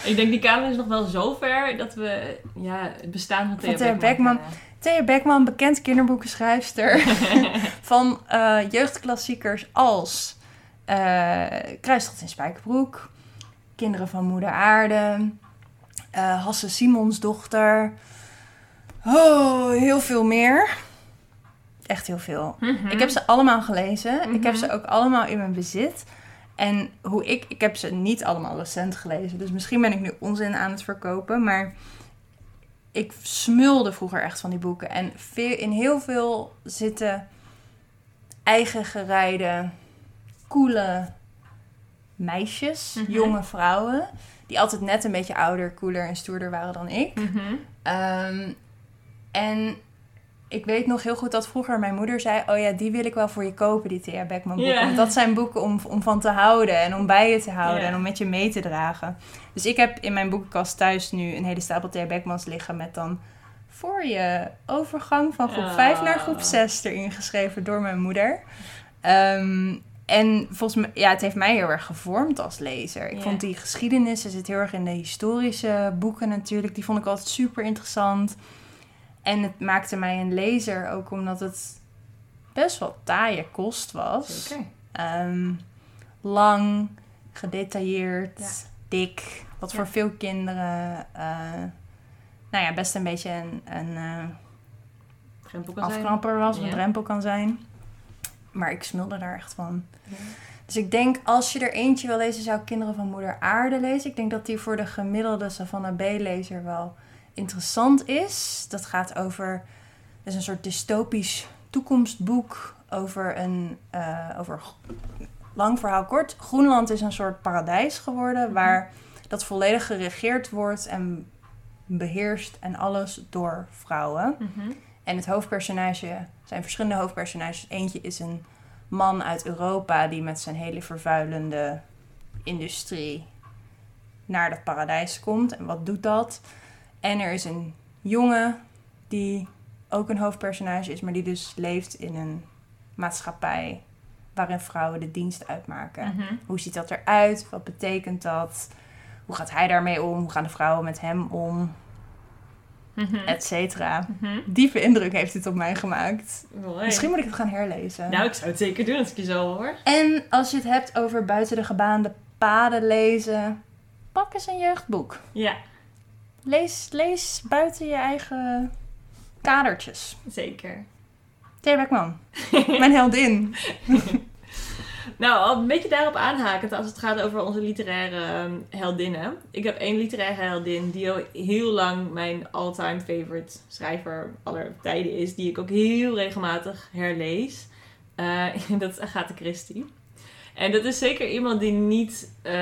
Ik denk die kamer is nog wel zover dat we ja, het bestaan van Thea, Thea Beckman. Beckman. Thea Beckman, bekend kinderboekenschrijfster. *laughs* van eh, jeugdklassiekers als Kruistocht in Spijkerbroek, Kinderen van Moeder Aarde, eh, Hasse Simons dochter. Oh, heel veel meer. Echt heel veel. Mhm. Ik heb ze allemaal gelezen. Ik heb Mhm. ze ook allemaal in mijn bezit. En hoe ik, ik heb ze niet allemaal recent gelezen. Dus misschien ben ik nu onzin aan het verkopen. Maar ik smulde vroeger echt van die boeken. En veel, in heel veel zitten eigen gerijde, coole meisjes, Mhm. jonge vrouwen. Die altijd net een beetje ouder, cooler en stoerder waren dan ik. Mhm. Ehm, en ik weet nog heel goed dat vroeger mijn moeder zei... oh ja, die wil ik wel voor je kopen, die Thea Beckman boeken. Want dat zijn boeken om, om van te houden en om bij je te houden... En om met je mee te dragen. Dus ik heb in mijn boekenkast thuis nu een hele stapel Thea Beckmans liggen... met dan voor je overgang van groep Ah. 5 naar groep 6 erin geschreven door mijn moeder. Ehm, en volgens mij, ja, het heeft mij heel erg gevormd als lezer. Ik vond die geschiedenis, ze zit heel erg in de historische boeken natuurlijk. Die vond ik altijd super interessant. En het maakte mij een lezer ook omdat het best wel taaie kost was. Ehm, lang, gedetailleerd, Ja. dik. Wat Ja. voor veel kinderen, eh, nou ja, best een beetje een, een eh, zijn. afknapper was, Ja. een drempel kan zijn. Maar ik smulde daar echt van. Dus ik denk, als je er eentje wil lezen, zou ik Kinderen van Moeder Aarde lezen. Ik denk dat die voor de gemiddelde Savannah B-lezer wel interessant is. Dat gaat over, het is een soort dystopisch toekomstboek over een, eh, over, lang verhaal kort. Groenland is een soort paradijs geworden, waar dat volledig geregeerd wordt en beheerst en alles door vrouwen. Mhm. En het hoofdpersonage er zijn verschillende hoofdpersonages. Eentje is een man uit Europa die met zijn hele vervuilende industrie naar dat paradijs komt. En wat doet dat? En er is een jongen die ook een hoofdpersonage is, maar die dus leeft in een maatschappij waarin vrouwen de dienst uitmaken. Mhm. Hoe ziet dat eruit? Wat betekent dat? Hoe gaat hij daarmee om? Hoe gaan de vrouwen met hem om? Mhm. Et cetera. Mhm. Diepe indruk heeft dit op mij gemaakt. Mooi. Misschien moet ik het gaan herlezen. Nou, ik zou het zeker doen als ik je zo hoor. En als je het hebt over buiten de gebaande paden lezen, pak eens een jeugdboek. Ja, Lees, lees buiten je eigen kadertjes. zeker. Thea Beckman, mijn heldin. *laughs* Nou, al een beetje daarop aanhakend als het gaat over onze literaire ehm, heldinnen. Ik heb één literaire heldin die al heel lang mijn all-time favorite schrijver aller tijden is. Die ik ook heel regelmatig herlees. Eh, *laughs* dat is Agatha Christie. En dat is zeker iemand die niet eh,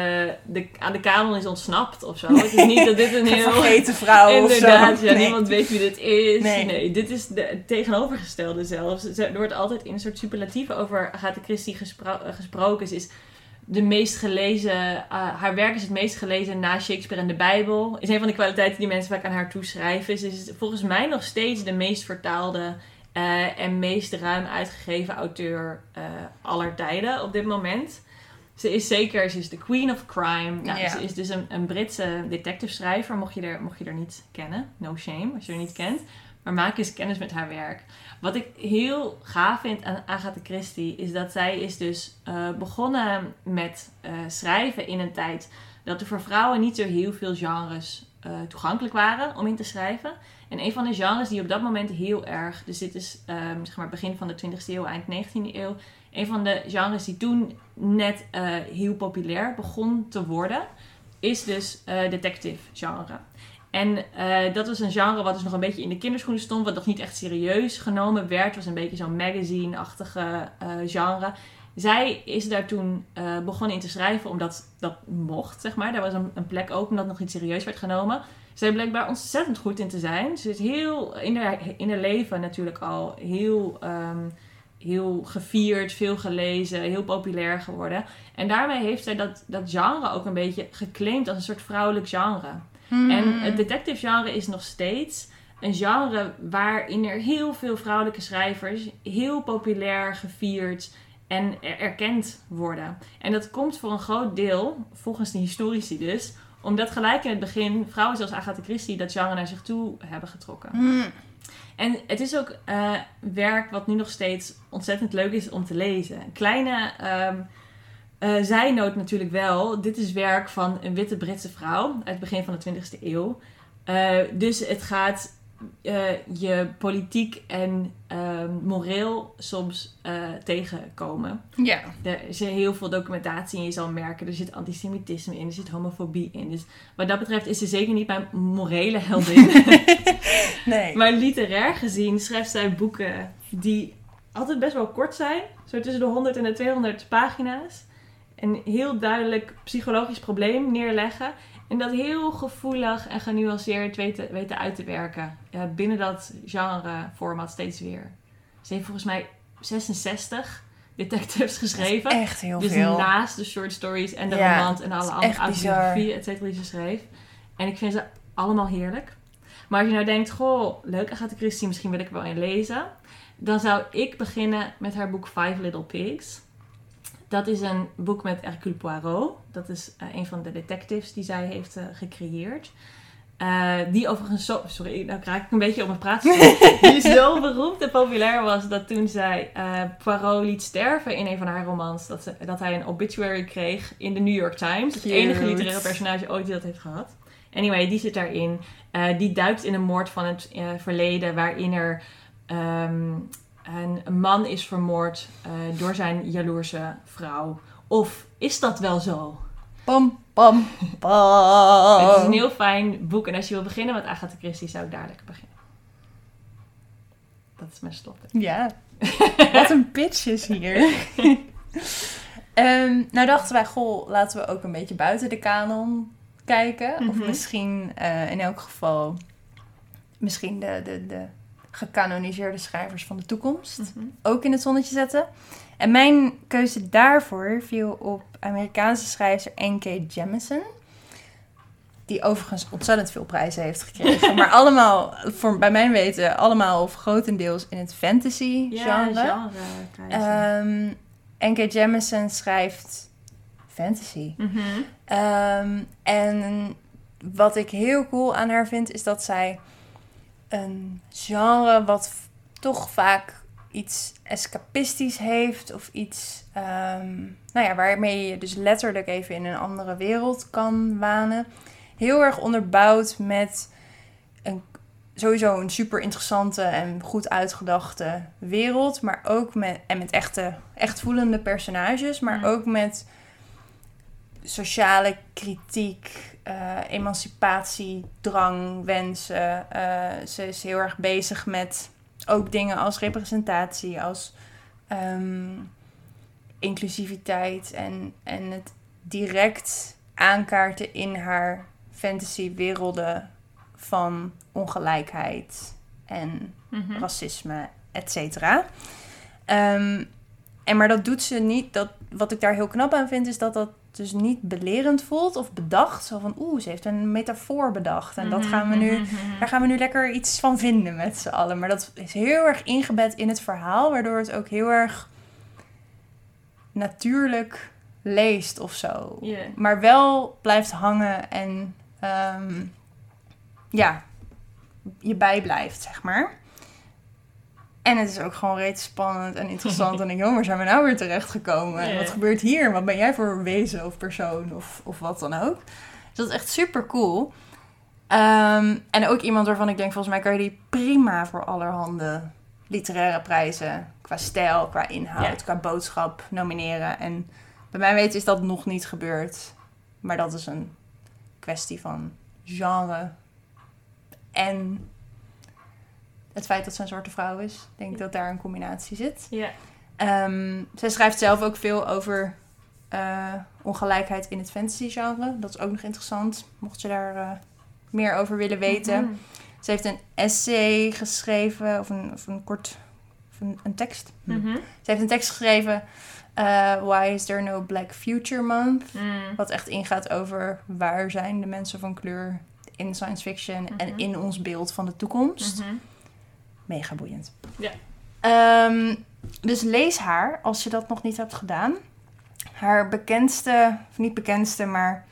de, aan de kanon is ontsnapt of zo. Het is niet dat dit een *laughs* Een heel... vergeten vrouw of zo. Inderdaad, ja, Nee. niemand weet wie dit is. Nee. Nee, dit is de het tegenovergestelde zelfs. Ze- Er wordt altijd in een soort superlatieven over Agatha Christie gespro- eh, gesproken. Ze is de meest gelezen, eh, haar werk is het meest gelezen na Shakespeare en de Bijbel. Is een van de kwaliteiten die mensen vaak aan haar toeschrijven. Ze is volgens mij nog steeds de meest vertaalde eh, en meest ruim uitgegeven auteur eh, aller tijden op dit moment. Ze is zeker, ze is de queen of crime. Nou. Ze is dus een, een Britse detective schrijver, mocht je, er, mocht je er niet kennen. No shame, als je er niet kent. Maar maak eens kennis met haar werk. Wat ik heel gaaf vind aan Agatha Christie, is dat zij is dus eh, begonnen met schrijven in een tijd dat er voor vrouwen niet zo heel veel genres toegankelijk waren om in te schrijven. En een van de genres die op dat moment heel erg, dus dit is ehm, zeg maar begin van de 20e eeuw, eind 19e eeuw, een van de genres die toen net eh, heel populair begon te worden, is dus eh, detective genre. En eh, dat was een genre wat dus nog een beetje in de kinderschoenen stond, wat nog niet echt serieus genomen werd. Het was een beetje zo'n magazine-achtige genre. Zij is daar toen begonnen in te schrijven omdat dat mocht, zeg maar. Daar was een, een plek open dat nog niet serieus werd genomen. Zij bleek daar ontzettend goed in te zijn. Ze is heel in haar, in haar leven natuurlijk al heel, ehm, heel gevierd, veel gelezen, heel populair geworden. En daarmee heeft zij dat, dat genre ook een beetje geclaimd als een soort vrouwelijk genre. Hmm. En het detective genre is nog steeds een genre waarin er heel veel vrouwelijke schrijvers heel populair gevierd en er- erkend worden. En dat komt voor een groot deel, volgens de historici dus, omdat gelijk in het begin vrouwen zoals Agatha Christie dat genre naar zich toe hebben getrokken. Hmm. En het is ook eh, werk wat nu nog steeds ontzettend leuk is om te lezen. Een kleine ehm eh, zijnoot natuurlijk wel. Dit is werk van een witte Britse vrouw uit het begin van de 20e eeuw. Eh, dus het gaat eh, je politiek en ehm, moreel soms eh, tegenkomen. Ja. Er zit heel veel documentatie in, je zal merken. Er zit antisemitisme in, er zit homofobie in. Dus wat dat betreft is ze zeker niet mijn morele heldin. *laughs* Nee. Maar literair gezien schrijft zij boeken die altijd best wel kort zijn. Zo tussen de 100 en de 200 pagina's. Een heel duidelijk psychologisch probleem neerleggen. En dat heel gevoelig en genuanceerd weten, weten uit te werken. Ja, binnen dat genre-format steeds weer. Ze heeft volgens mij 66 detectives geschreven. Echt heel Dus veel. naast de short stories en de Ja, romans en alle andere autobiografieën, et cetera, die ze schreef. En ik vind ze allemaal heerlijk. Maar als je nou denkt, goh, leuk Agatha Christie, misschien wil ik er wel een lezen. Dan zou ik beginnen met haar boek Five Little Pigs. Dat is een boek met Hercule Poirot. Dat is eh, een van de detectives die zij heeft eh, gecreëerd. Eh, die overigens zo... Sorry, nou raak ik een beetje op mijn praat. *laughs* die zo beroemd en populair was dat toen zij Poirot liet sterven in een van haar romans, dat, ze, dat hij een obituary kreeg in de New York Times. Het enige literaire personage ooit die dat heeft gehad. Anyway, die zit daarin. Die duikt in een moord van het verleden waarin er ehm, een, een man is vermoord eh, door zijn jaloerse vrouw. Of is dat wel zo? Pam, pam, pam. Het is een heel fijn boek. En als je wil beginnen met Agatha Christie, zou ik daar lekker beginnen. Dat is mijn slot. Ja. Wat een pitch is hier. *laughs* Ehm, nou dachten wij, goh, laten we ook een beetje buiten de kanon kijken. Of Mhm. misschien eh, in elk geval misschien de, de, de gecanoniseerde schrijvers van de toekomst ook in het zonnetje zetten. En mijn keuze daarvoor viel op Amerikaanse schrijver N.K. Jemisin. Die overigens ontzettend veel prijzen heeft gekregen. *laughs* maar allemaal, voor, bij mijn weten, allemaal of grotendeels in het fantasy Ja, genre. genre prijzen. Ehm, N.K. Jemisin schrijft fantasy. Mhm. Ehm, en wat ik heel cool aan haar vind, is dat zij een genre wat toch vaak iets escapistisch heeft. Of iets, ehm, nou ja, waarmee je je dus letterlijk even in een andere wereld kan wanen. Heel erg onderbouwd met een, sowieso een super interessante en goed uitgedachte wereld. Maar ook met, en met echte, echt voelende personages. Maar Mm. ook met sociale kritiek, eh, emancipatie, drang, wensen. Eh, ze is heel erg bezig met ook dingen als representatie, als ehm, inclusiviteit en, en het direct aankaarten in haar fantasywerelden van ongelijkheid en Mhm. racisme, et cetera. Ehm, en maar dat doet ze niet. Dat, wat ik daar heel knap aan vind, is dat dat dus niet belerend voelt of bedacht. Zo van, oeh, ze heeft een metafoor bedacht. En dat gaan we nu, Mhm. daar gaan we nu lekker iets van vinden met z'n allen. Maar dat is heel erg ingebed in het verhaal, waardoor het ook heel erg natuurlijk leest of zo. Maar wel blijft hangen en ehm, ja, je bijblijft, zeg maar. En het is ook gewoon reeds spannend en interessant. *laughs* en ik oh, waar zijn we nou weer terechtgekomen? En wat gebeurt hier? Wat ben jij voor wezen of persoon of, of wat dan ook? Dus dat is echt super cool. Ehm, en ook iemand waarvan ik denk, volgens mij kan je die prima voor allerhande literaire prijzen, qua stijl, qua inhoud, Ja. qua boodschap nomineren. En bij mij weten is dat nog niet gebeurd. Maar dat is een kwestie van genre en het feit dat ze een zwarte vrouw is. Ik denk dat daar een combinatie zit. Ja. Ehm, zij schrijft zelf ook veel over eh, ongelijkheid in het fantasy-genre. Dat is ook nog interessant, mocht je daar eh, meer over willen weten. Mhm. Ze heeft een essay geschreven, of een, of een kort, of een, een tekst. Mhm. Ze heeft een tekst geschreven, eh, Why is there no Black Future Month? Mm. Wat echt ingaat over waar zijn de mensen van kleur in science fiction Mhm. en in ons beeld van de toekomst. Mega boeiend. Ja. Ehm, dus lees haar als je dat nog niet hebt gedaan. Haar bekendste, of niet bekendste, maar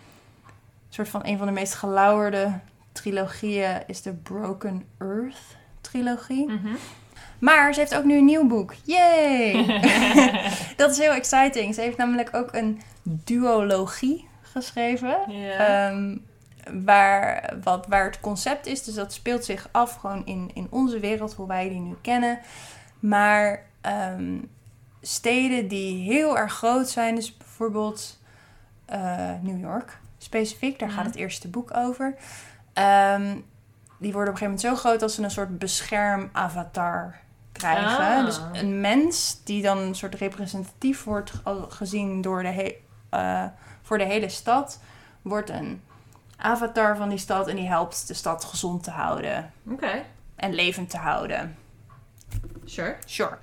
soort van een van de meest gelauwerde trilogieën is de Broken Earth trilogie. Mhm. Maar ze heeft ook nu een nieuw boek. Yay! *laughs* *laughs* dat is heel exciting. Ze heeft namelijk ook een duologie geschreven. Ehm, waar, wat, waar het concept is, dus dat speelt zich af gewoon in, in onze wereld, hoe wij die nu kennen. Maar ehm, steden die heel erg groot zijn, dus bijvoorbeeld eh, New York specifiek, daar gaat Mhm. het eerste boek over. Ehm, die worden op een gegeven moment zo groot dat ze een soort beschermavatar krijgen. Ah. Dus een mens die dan een soort representatief wordt ge- gezien door de he- eh, voor de hele stad, wordt een avatar van die stad en die helpt de stad gezond te houden Oké, en levend te houden. sure. Sure.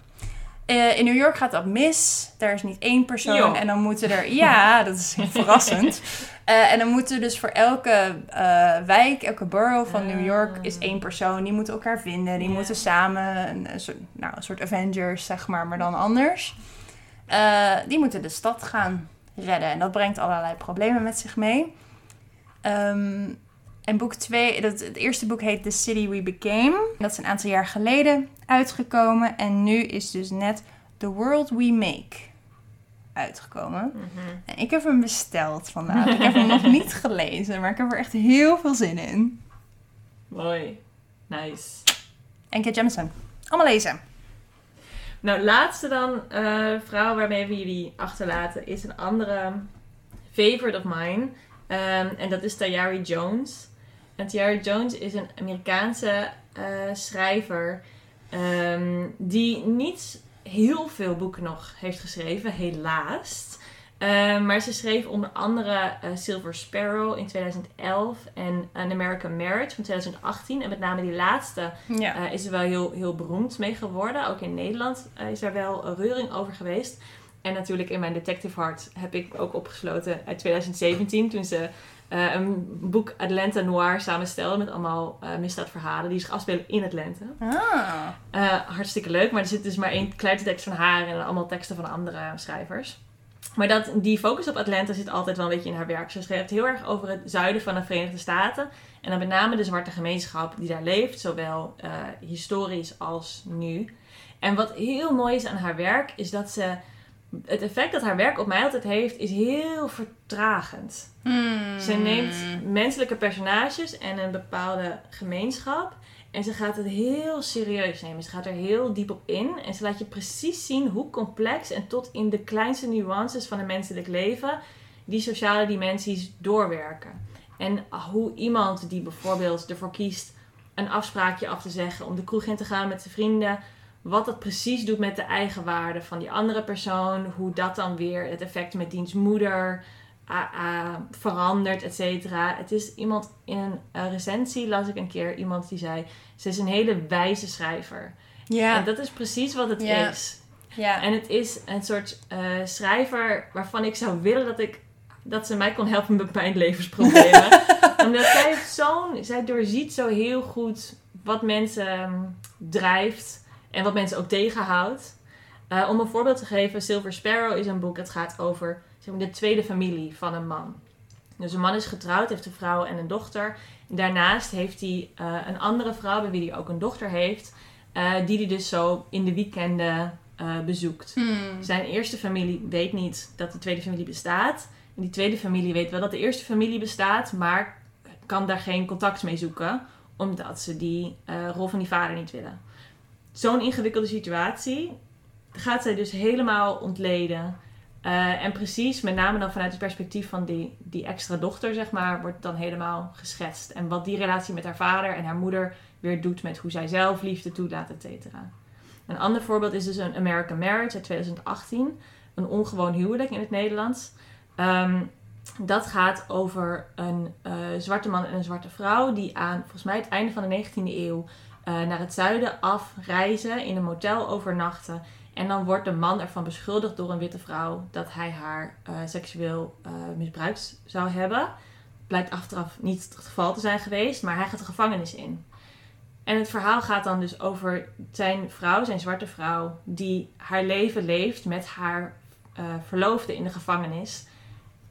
Eh, in New York gaat dat mis. Daar is niet één persoon. En dan moeten er... Ja, *laughs* dat is verrassend. Eh, en dan moeten dus voor elke eh, wijk, elke borough van New York... is één persoon. Die moeten elkaar vinden. Die moeten samen... Een, een soort, nou, een soort Avengers, zeg maar. Maar dan anders. Die moeten de stad gaan redden. En dat brengt allerlei problemen met zich mee. Ehm, en boek 2, dat, het eerste boek heet The City We Became. Dat is een aantal jaar geleden uitgekomen. En nu is dus net The World We Make uitgekomen. Mhm. En ik heb hem besteld vandaag. Ik heb hem nog niet *laughs* gelezen, maar ik heb er echt heel veel zin in. Mooi. Nice. En Kate Jemison. Allemaal lezen. Nou, laatste dan, eh, vrouw waarmee we jullie achterlaten, is een andere favorite of mine. Ehm, en dat is Tayari Jones. En Tayari Jones is een Amerikaanse eh, schrijver ehm, die niet heel veel boeken nog heeft geschreven, helaas. Ehm, maar ze schreef onder andere eh, Silver Sparrow in 2011 en An American Marriage van 2018. En met name die laatste Ja. eh, is er wel heel, heel beroemd mee geworden. Ook in Nederland is er wel een reuring over geweest. En natuurlijk in mijn detective heart heb ik ook opgesloten uit 2017. Toen ze eh, een boek Atlanta Noir samenstelde met allemaal eh misdaadverhalen die zich afspelen in Atlanta. Ah. Eh, hartstikke leuk, maar er zit dus maar één tekst van haar en allemaal teksten van andere schrijvers. Maar dat, die focus op Atlanta zit altijd wel een beetje in haar werk. Ze schrijft heel erg over het zuiden van de Verenigde Staten. En dan met name de zwarte gemeenschap die daar leeft, zowel historisch als nu. En wat heel mooi is aan haar werk, is dat ze. Het effect dat haar werk op mij altijd heeft, is heel vertragend. Hmm. Ze neemt menselijke personages en een bepaalde gemeenschap. En ze gaat het heel serieus nemen. Ze gaat er heel diep op in. En ze laat je precies zien hoe complex en tot in de kleinste nuances van een menselijk leven die sociale dimensies doorwerken. En hoe iemand die bijvoorbeeld ervoor kiest een afspraakje af te zeggen om de kroeg in te gaan met zijn vrienden. Wat dat precies doet met de eigenwaarde van die andere persoon. Hoe dat dan weer het effect met diens moeder verandert, et cetera. Het is iemand in een recensie las ik een keer iemand die zei: ze is een hele wijze schrijver. Ja. En dat is precies wat het Ja. is. ja. En het is een soort eh, schrijver waarvan ik zou willen dat ik dat ze mij kon helpen met mijn levensproblemen. *laughs* Omdat zij zo'n, zij doorziet zo heel goed wat mensen ehm, drijft en wat mensen ook tegenhoudt. Eh, om een voorbeeld te geven, Silver Sparrow is een boek dat gaat over zeg maar, de tweede familie van een man. Dus een man is getrouwd, heeft een vrouw en een dochter. Daarnaast heeft hij eh, een andere vrouw, bij wie hij ook een dochter heeft, eh, die hij dus zo in de weekenden bezoekt. Hmm. Zijn eerste familie weet niet dat die tweede familie bestaat. En die tweede familie weet wel dat de eerste familie bestaat, maar kan daar geen contact mee zoeken, omdat ze die rol van die vader niet willen. Zo'n ingewikkelde situatie gaat zij dus helemaal ontleden. Eh, en precies, met name dan vanuit het perspectief van die, die extra dochter, zeg maar, wordt dan helemaal geschetst. En wat die relatie met haar vader en haar moeder weer doet met hoe zij zelf liefde toelaat, et cetera. Een ander voorbeeld is dus een American Marriage uit 2018. Een ongewoon huwelijk in het Nederlands. Ehm, dat gaat over een eh, zwarte man en een zwarte vrouw die aan, volgens mij, het einde van de 19e eeuw eh, naar het zuiden afreizen, in een motel overnachten. En dan wordt de man ervan beschuldigd door een witte vrouw dat hij haar eh, seksueel misbruikt zou hebben. Blijkt achteraf niet het geval te zijn geweest, maar hij gaat de gevangenis in. En het verhaal gaat dan dus over zijn vrouw, zijn zwarte vrouw, die haar leven leeft met haar verloofde in de gevangenis.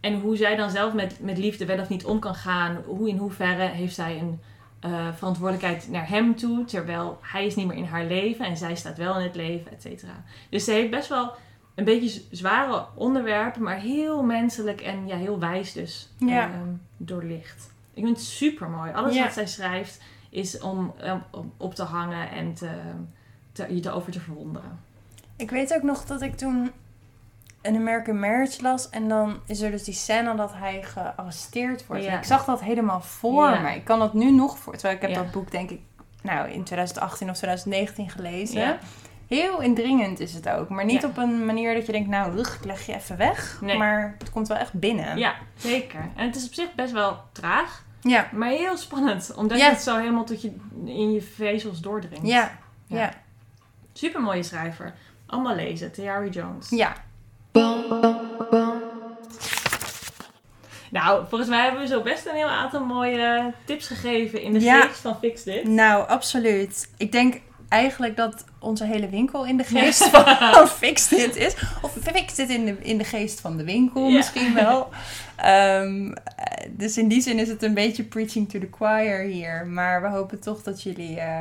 En hoe zij dan zelf met, met liefde wel of niet om kan gaan. Hoe in hoeverre heeft zij een uh, verantwoordelijkheid naar hem toe. Terwijl hij is niet meer in haar leven en zij staat wel in het leven, et cetera. Dus ze heeft best wel een beetje zware onderwerpen, maar heel menselijk en ja, heel wijs dus Ja. ehm, doorlicht. Ik vind het super mooi. Alles Ja. wat zij schrijft is om op te hangen en te, te, je erover te verwonderen. Ik weet ook nog dat ik toen een American Marriage las. En dan is er dus die scène dat hij gearresteerd wordt. Ja. Ik zag dat helemaal voor Ja. me. Ik kan dat nu nog voor. Terwijl ik heb dat boek denk ik nou in 2018 of 2019 gelezen. Heel indringend is het ook. Maar niet op een manier dat je denkt, nou, ugh, ik leg je even weg. Nee. Maar het komt wel echt binnen. Ja, zeker. En het is op zich best wel traag. Ja. Maar heel spannend, omdat Ja. het zo helemaal tot je, in je vezels doordringt. Ja. Ja. Ja. Super mooie schrijver. Allemaal lezen, Tayari Jones. Ja. Nou, volgens mij hebben we zo best een heel aantal mooie tips gegeven in de Ja. geest van Fix Dit. Nou, absoluut. Ik denk eigenlijk dat onze hele winkel in de geest *laughs* van Fix Dit is. Of Fix Dit in de, in de geest van de winkel Ja. misschien wel. Ehm, eh, dus in die zin is het een beetje preaching to the choir hier. Maar we hopen toch dat jullie eh,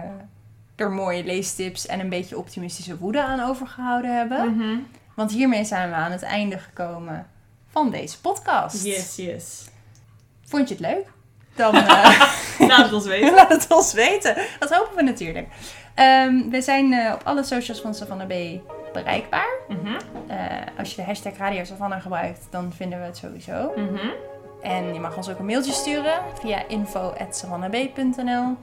er mooie leestips en een beetje optimistische woede aan overgehouden hebben. Mhm. Want hiermee zijn we aan het einde gekomen van deze podcast. Yes, yes. Vond je het leuk? *laughs* Dan... eh, *laughs* Laat het ons *laughs* weten. Laat het ons weten. Dat hopen we natuurlijk. Ehm, we zijn eh, op alle socials van Savannah B bereikbaar. Mhm, Eh, als je de hashtag Radio Savannah gebruikt, dan vinden we het sowieso. mhm. En je mag ons ook een mailtje sturen via info.savannahb.nl.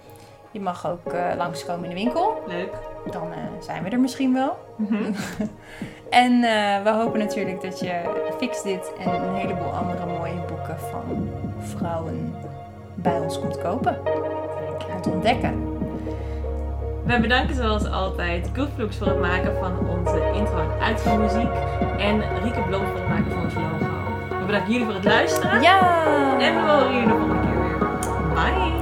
Je mag ook langskomen in de winkel. Leuk. Dan eh, zijn we er misschien wel. Mhm. *laughs* En eh, we hopen natuurlijk dat je Fix Dit en een heleboel andere mooie boeken van vrouwen bij ons komt kopen. En te ontdekken. Wij bedanken zoals altijd Gooflux voor het maken van onze intro en outro muziek. En Rieke Blom voor het maken van ons logo. We bedanken jullie voor het luisteren. Ja! En we horen jullie de volgende keer weer. Bye!